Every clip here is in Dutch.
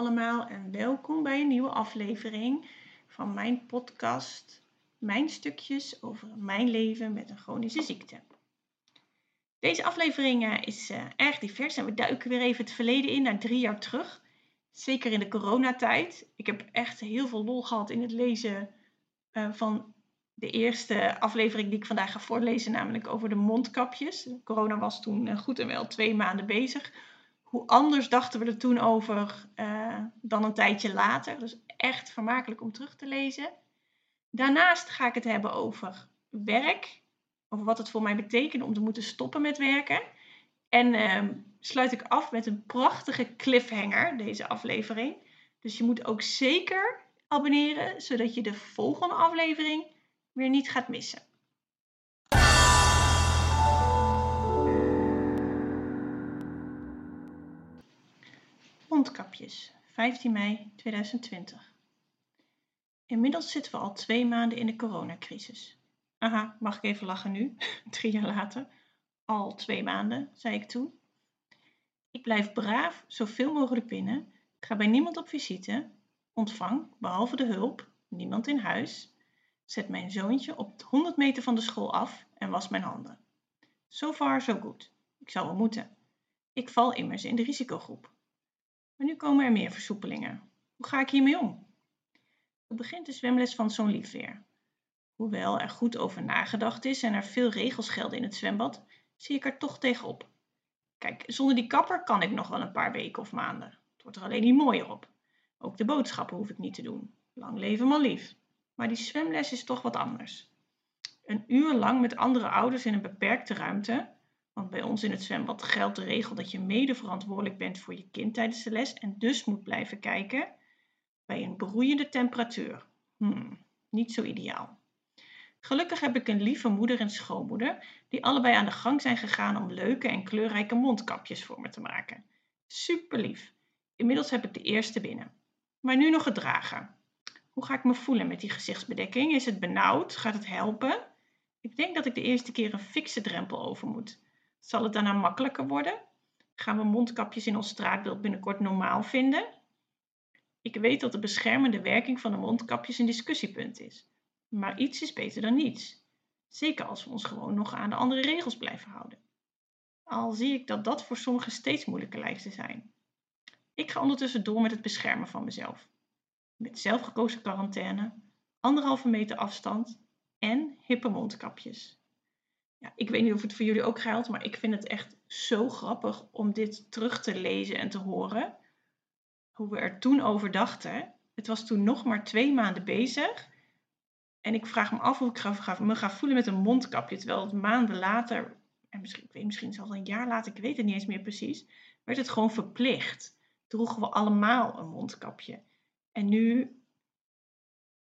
allemaal en welkom bij een nieuwe aflevering van mijn podcast Mijn stukjes over mijn leven met een chronische ziekte. Deze aflevering eh, is uh, erg divers en we duiken weer even het verleden in naar drie jaar terug. Zeker in de coronatijd. Ik heb echt heel veel lol gehad in het lezen uh, van de eerste aflevering die ik vandaag ga voorlezen, namelijk over de mondkapjes. Corona was toen goed en wel twee maanden bezig hoe anders dachten we er toen over uh, dan een tijdje later. Dus echt vermakelijk om terug te lezen. Daarnaast ga ik het hebben over werk. Over wat het voor mij betekent om te moeten stoppen met werken. En uh, sluit ik af met een prachtige cliffhanger, deze aflevering. Dus je moet ook zeker abonneren, zodat je de volgende aflevering weer niet gaat missen. Mondkapjes, 15 mei 2020. Inmiddels zitten we al twee maanden in de coronacrisis. Aha, mag ik even lachen nu, drie jaar later? Al twee maanden, zei ik toen. Ik blijf braaf, zoveel mogelijk binnen, ga bij niemand op visite, ontvang, behalve de hulp, niemand in huis, zet mijn zoontje op 100 meter van de school af en was mijn handen. So far, so good. Ik zou wel moeten. Ik val immers in de risicogroep. Maar nu komen er meer versoepelingen. Hoe ga ik hiermee om? Het begint de zwemles van zo'n lief weer. Hoewel er goed over nagedacht is en er veel regels gelden in het zwembad, zie ik er toch tegenop. Kijk, zonder die kapper kan ik nog wel een paar weken of maanden. Het wordt er alleen niet mooier op. Ook de boodschappen hoef ik niet te doen. Lang leven maar lief. Maar die zwemles is toch wat anders. Een uur lang met andere ouders in een beperkte ruimte, want bij ons in het zwembad geldt de regel dat je mede verantwoordelijk bent voor je kind tijdens de les en dus moet blijven kijken bij een broeiende temperatuur. Hmm, niet zo ideaal. Gelukkig heb ik een lieve moeder en schoonmoeder die allebei aan de gang zijn gegaan om leuke en kleurrijke mondkapjes voor me te maken. Super lief. Inmiddels heb ik de eerste binnen. Maar nu nog het dragen. Hoe ga ik me voelen met die gezichtsbedekking? Is het benauwd? Gaat het helpen? Ik denk dat ik de eerste keer een fikse drempel over moet. Zal het daarna makkelijker worden? Gaan we mondkapjes in ons straatbeeld binnenkort normaal vinden? Ik weet dat de beschermende werking van de mondkapjes een discussiepunt is. Maar iets is beter dan niets. Zeker als we ons gewoon nog aan de andere regels blijven houden. Al zie ik dat dat voor sommigen steeds moeilijker lijkt te zijn. Ik ga ondertussen door met het beschermen van mezelf. Met zelfgekozen quarantaine, anderhalve meter afstand en hippe mondkapjes ja, ik weet niet of het voor jullie ook geldt, maar ik vind het echt zo grappig om dit terug te lezen en te horen. Hoe we er toen over dachten. Het was toen nog maar twee maanden bezig. En ik vraag me af hoe ik me ga voelen met een mondkapje. Terwijl maanden later, en misschien, ik weet misschien zelfs een jaar later, ik weet het niet eens meer precies, werd het gewoon verplicht. Droegen we allemaal een mondkapje. En nu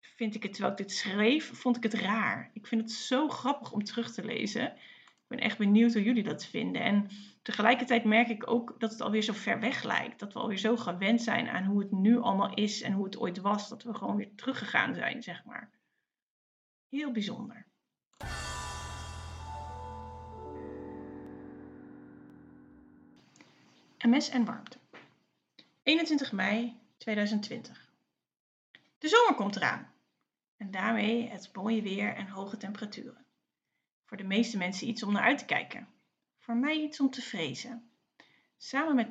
vind ik het, terwijl ik dit schreef, vond ik het raar. Ik vind het zo grappig om terug te lezen. Ik ben echt benieuwd hoe jullie dat vinden. En tegelijkertijd merk ik ook dat het alweer zo ver weg lijkt. Dat we alweer zo gewend zijn aan hoe het nu allemaal is en hoe het ooit was. Dat we gewoon weer teruggegaan zijn, zeg maar. Heel bijzonder. MS en warmte. 21 mei 2020. De zomer komt eraan en daarmee het mooie weer en hoge temperaturen. Voor de meeste mensen iets om naar uit te kijken. Voor mij iets om te vrezen. Samen met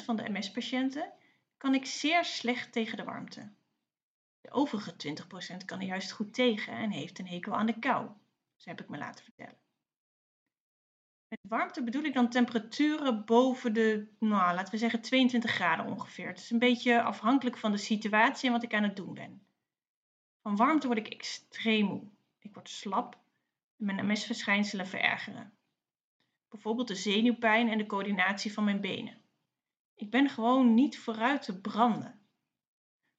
80% van de MS-patiënten kan ik zeer slecht tegen de warmte. De overige 20% kan er juist goed tegen en heeft een hekel aan de kou. Zo heb ik me laten vertellen. Met warmte bedoel ik dan temperaturen boven de, nou, laten we zeggen 22 graden ongeveer. Het is een beetje afhankelijk van de situatie en wat ik aan het doen ben. Van warmte word ik extreem moe. Ik word slap en mijn MS-verschijnselen verergeren. Bijvoorbeeld de zenuwpijn en de coördinatie van mijn benen. Ik ben gewoon niet vooruit te branden.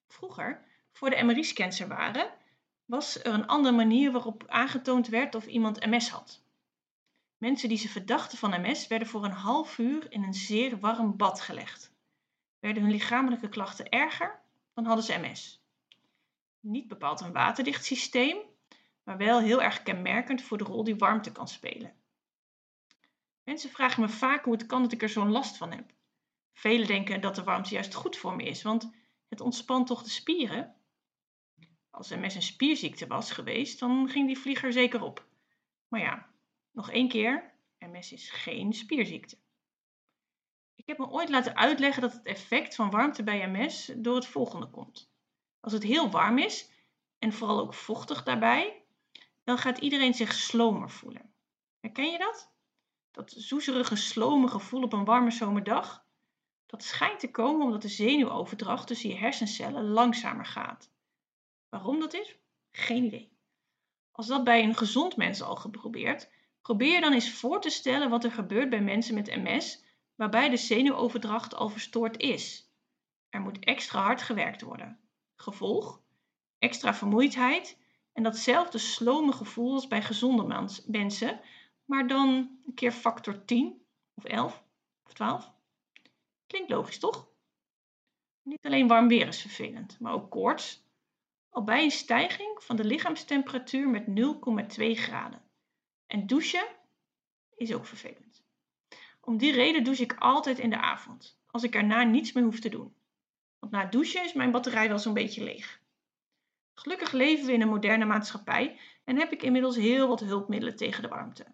Vroeger, voor de MRI-scans er waren, was er een andere manier waarop aangetoond werd of iemand MS had. Mensen die ze verdachten van MS werden voor een half uur in een zeer warm bad gelegd. Werden hun lichamelijke klachten erger, dan hadden ze MS niet bepaald een waterdicht systeem, maar wel heel erg kenmerkend voor de rol die warmte kan spelen. Mensen vragen me vaak hoe het kan dat ik er zo'n last van heb. Velen denken dat de warmte juist goed voor me is, want het ontspant toch de spieren? Als MS een spierziekte was geweest, dan ging die vlieger zeker op. Maar ja, nog één keer, MS is geen spierziekte. Ik heb me ooit laten uitleggen dat het effect van warmte bij MS door het volgende komt. Als het heel warm is en vooral ook vochtig daarbij, dan gaat iedereen zich slomer voelen. Herken je dat? Dat zoezerige, slome gevoel op een warme zomerdag? Dat schijnt te komen omdat de zenuwoverdracht tussen je hersencellen langzamer gaat. Waarom dat is? Geen idee. Als dat bij een gezond mens al geprobeerd, probeer dan eens voor te stellen wat er gebeurt bij mensen met MS waarbij de zenuwoverdracht al verstoord is. Er moet extra hard gewerkt worden. Gevolg? Extra vermoeidheid en datzelfde slome gevoel als bij gezonde mensen, maar dan een keer factor 10 of 11 of 12. Klinkt logisch, toch? Niet alleen warm weer is vervelend, maar ook koorts. Al bij een stijging van de lichaamstemperatuur met 0,2 graden. En douchen is ook vervelend. Om die reden douche ik altijd in de avond, als ik erna niets meer hoef te doen. Want na douchen is mijn batterij wel zo'n beetje leeg. Gelukkig leven we in een moderne maatschappij en heb ik inmiddels heel wat hulpmiddelen tegen de warmte.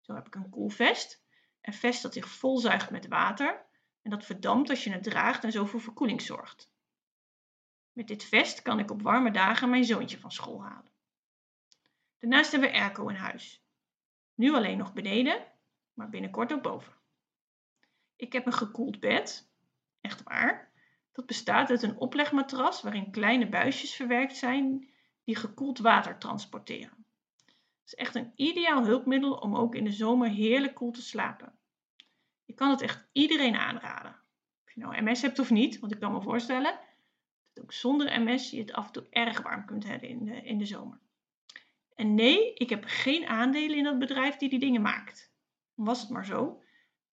Zo heb ik een koelvest, een vest dat zich volzuigt met water en dat verdampt als je het draagt en zo voor verkoeling zorgt. Met dit vest kan ik op warme dagen mijn zoontje van school halen. Daarnaast hebben we airco in huis. Nu alleen nog beneden, maar binnenkort ook boven. Ik heb een gekoeld bed, echt waar. Dat bestaat uit een oplegmatras waarin kleine buisjes verwerkt zijn die gekoeld water transporteren. Het is echt een ideaal hulpmiddel om ook in de zomer heerlijk koel te slapen. Ik kan het echt iedereen aanraden. Of je nou MS hebt of niet, want ik kan me voorstellen dat ook zonder MS je het af en toe erg warm kunt hebben in de, in de zomer. En nee, ik heb geen aandelen in dat bedrijf die die dingen maakt. Was het maar zo.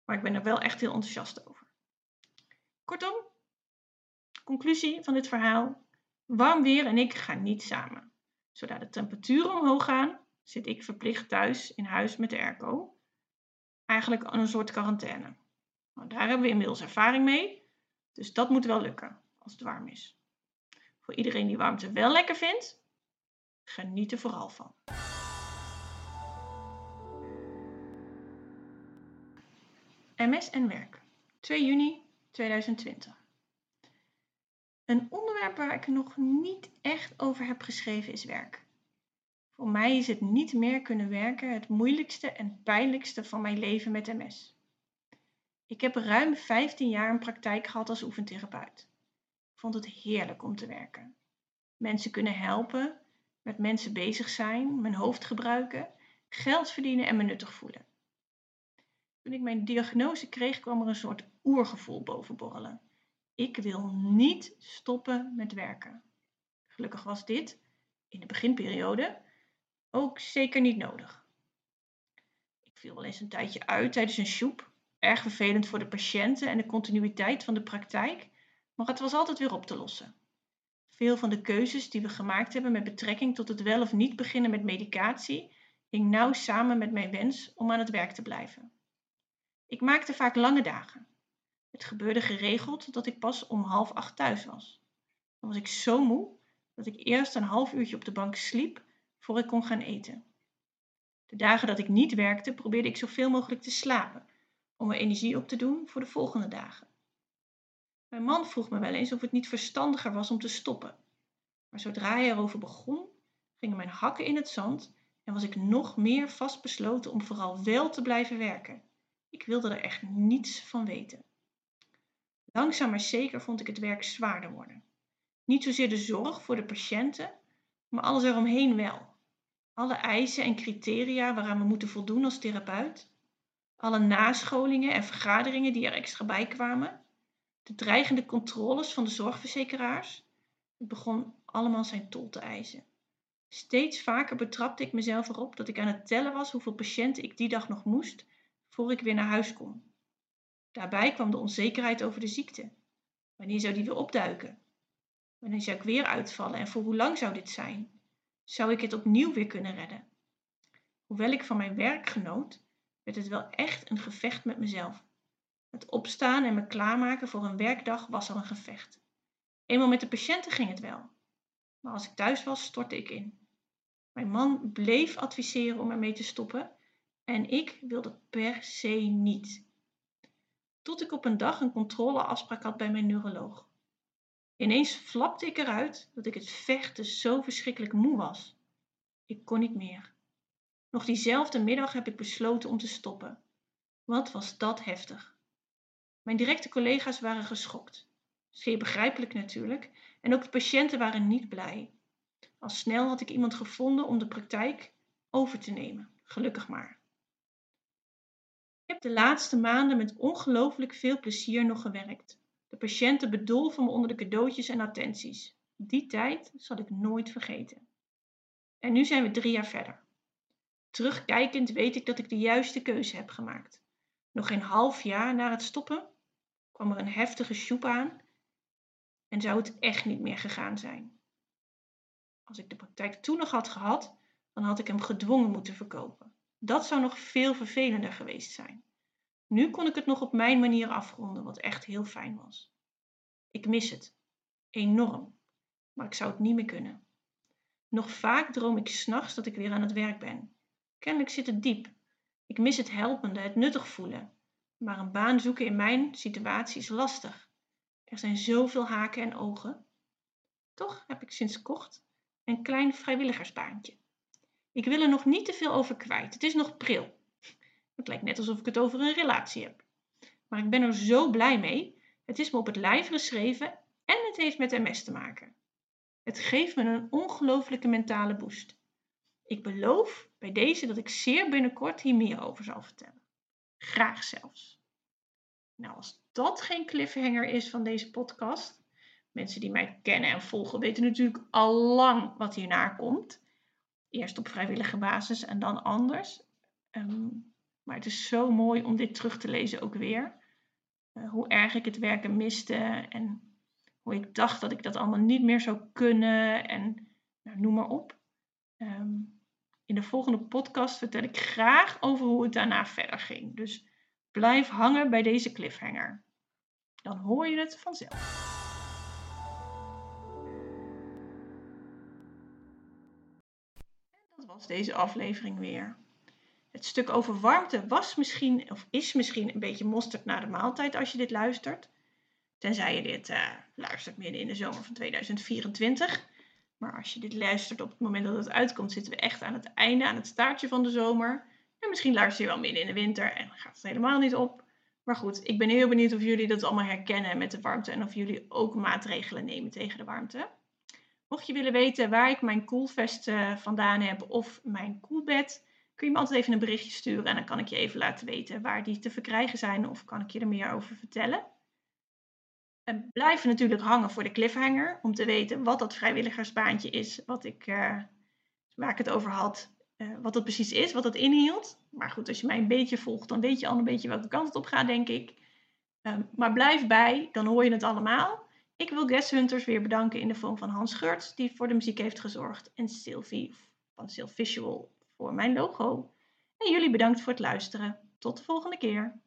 Maar ik ben er wel echt heel enthousiast over. Kortom, conclusie van dit verhaal. Warm weer en ik gaan niet samen. Zodra de temperaturen omhoog gaan, zit ik verplicht thuis in huis met de airco. Eigenlijk een soort quarantaine. Nou, daar hebben we inmiddels ervaring mee. Dus dat moet wel lukken als het warm is. Voor iedereen die warmte wel lekker vindt, geniet er vooral van. MS en werk. 2 juni 2020. Een onderwerp waar ik nog niet echt over heb geschreven is werk. Voor mij is het niet meer kunnen werken het moeilijkste en pijnlijkste van mijn leven met MS. Ik heb ruim 15 jaar een praktijk gehad als oefentherapeut. Ik vond het heerlijk om te werken. Mensen kunnen helpen, met mensen bezig zijn, mijn hoofd gebruiken, geld verdienen en me nuttig voelen. Toen ik mijn diagnose kreeg, kwam er een soort oergevoel bovenborrelen. Ik wil niet stoppen met werken. Gelukkig was dit, in de beginperiode, ook zeker niet nodig. Ik viel wel eens een tijdje uit tijdens een shoep. Erg vervelend voor de patiënten en de continuïteit van de praktijk, maar het was altijd weer op te lossen. Veel van de keuzes die we gemaakt hebben met betrekking tot het wel of niet beginnen met medicatie, hing nauw samen met mijn wens om aan het werk te blijven. Ik maakte vaak lange dagen. Het gebeurde geregeld dat ik pas om half acht thuis was. Dan was ik zo moe dat ik eerst een half uurtje op de bank sliep voor ik kon gaan eten. De dagen dat ik niet werkte probeerde ik zoveel mogelijk te slapen om er energie op te doen voor de volgende dagen. Mijn man vroeg me wel eens of het niet verstandiger was om te stoppen. Maar zodra hij erover begon, gingen mijn hakken in het zand en was ik nog meer vastbesloten om vooral wel te blijven werken. Ik wilde er echt niets van weten. Langzaam maar zeker vond ik het werk zwaarder worden. Niet zozeer de zorg voor de patiënten, maar alles eromheen wel. Alle eisen en criteria waaraan we moeten voldoen als therapeut. Alle nascholingen en vergaderingen die er extra bij kwamen. De dreigende controles van de zorgverzekeraars. Het begon allemaal zijn tol te eisen. Steeds vaker betrapte ik mezelf erop dat ik aan het tellen was hoeveel patiënten ik die dag nog moest voor ik weer naar huis kon. Daarbij kwam de onzekerheid over de ziekte. Wanneer zou die weer opduiken? Wanneer zou ik weer uitvallen en voor hoe lang zou dit zijn? Zou ik het opnieuw weer kunnen redden? Hoewel ik van mijn werk genoot, werd het wel echt een gevecht met mezelf. Het opstaan en me klaarmaken voor een werkdag was al een gevecht. Eenmaal met de patiënten ging het wel. Maar als ik thuis was, stortte ik in. Mijn man bleef adviseren om ermee te stoppen en ik wilde per se niet. Tot ik op een dag een controleafspraak had bij mijn neuroloog. Ineens flapte ik eruit dat ik het vechten zo verschrikkelijk moe was. Ik kon niet meer. Nog diezelfde middag heb ik besloten om te stoppen. Wat was dat heftig. Mijn directe collega's waren geschokt. Zeer begrijpelijk natuurlijk. En ook de patiënten waren niet blij. Al snel had ik iemand gevonden om de praktijk over te nemen. Gelukkig maar. De laatste maanden met ongelooflijk veel plezier nog gewerkt. De patiënten bedolven me onder de cadeautjes en attenties. Die tijd zal ik nooit vergeten. En nu zijn we drie jaar verder. Terugkijkend weet ik dat ik de juiste keuze heb gemaakt. Nog geen half jaar na het stoppen kwam er een heftige sjoep aan en zou het echt niet meer gegaan zijn. Als ik de praktijk toen nog had gehad, dan had ik hem gedwongen moeten verkopen. Dat zou nog veel vervelender geweest zijn. Nu kon ik het nog op mijn manier afronden, wat echt heel fijn was. Ik mis het. Enorm. Maar ik zou het niet meer kunnen. Nog vaak droom ik s'nachts dat ik weer aan het werk ben. Kennelijk zit het diep. Ik mis het helpende, het nuttig voelen. Maar een baan zoeken in mijn situatie is lastig. Er zijn zoveel haken en ogen. Toch heb ik sinds kort een klein vrijwilligersbaantje. Ik wil er nog niet te veel over kwijt. Het is nog pril. Het lijkt net alsof ik het over een relatie heb. Maar ik ben er zo blij mee. Het is me op het lijf geschreven en het heeft met MS te maken. Het geeft me een ongelooflijke mentale boost. Ik beloof bij deze dat ik zeer binnenkort hier meer over zal vertellen. Graag zelfs. Nou, als dat geen cliffhanger is van deze podcast, mensen die mij kennen en volgen weten natuurlijk al lang wat hierna komt. Eerst op vrijwillige basis en dan anders. Ehm, maar het is zo mooi om dit terug te lezen ook weer. Uh, hoe erg ik het werken miste en hoe ik dacht dat ik dat allemaal niet meer zou kunnen en nou, noem maar op. Um, in de volgende podcast vertel ik graag over hoe het daarna verder ging. Dus blijf hangen bij deze cliffhanger. Dan hoor je het vanzelf. En dat was deze aflevering weer. Het stuk over warmte was misschien, of is misschien een beetje mosterd na de maaltijd als je dit luistert. Tenzij je dit uh, luistert midden in de zomer van 2024. Maar als je dit luistert op het moment dat het uitkomt, zitten we echt aan het einde, aan het staartje van de zomer. En misschien luister je wel midden in de winter en dan gaat het helemaal niet op. Maar goed, ik ben heel benieuwd of jullie dat allemaal herkennen met de warmte en of jullie ook maatregelen nemen tegen de warmte. Mocht je willen weten waar ik mijn koelvest uh, vandaan heb of mijn koelbed, kun je me altijd even een berichtje sturen en dan kan ik je even laten weten waar die te verkrijgen zijn of kan ik je er meer over vertellen. En blijven natuurlijk hangen voor de cliffhanger. Om te weten wat dat vrijwilligersbaantje is. Wat ik, uh, waar ik het over had. Uh, wat dat precies is. Wat dat inhield. Maar goed, als je mij een beetje volgt. Dan weet je al een beetje welke kant het op gaat denk ik. Um, maar blijf bij. Dan hoor je het allemaal. Ik wil Guest Hunters weer bedanken in de vorm van Hans Geurts. Die voor de muziek heeft gezorgd. En Sylvie van Visual voor mijn logo. En jullie bedankt voor het luisteren. Tot de volgende keer.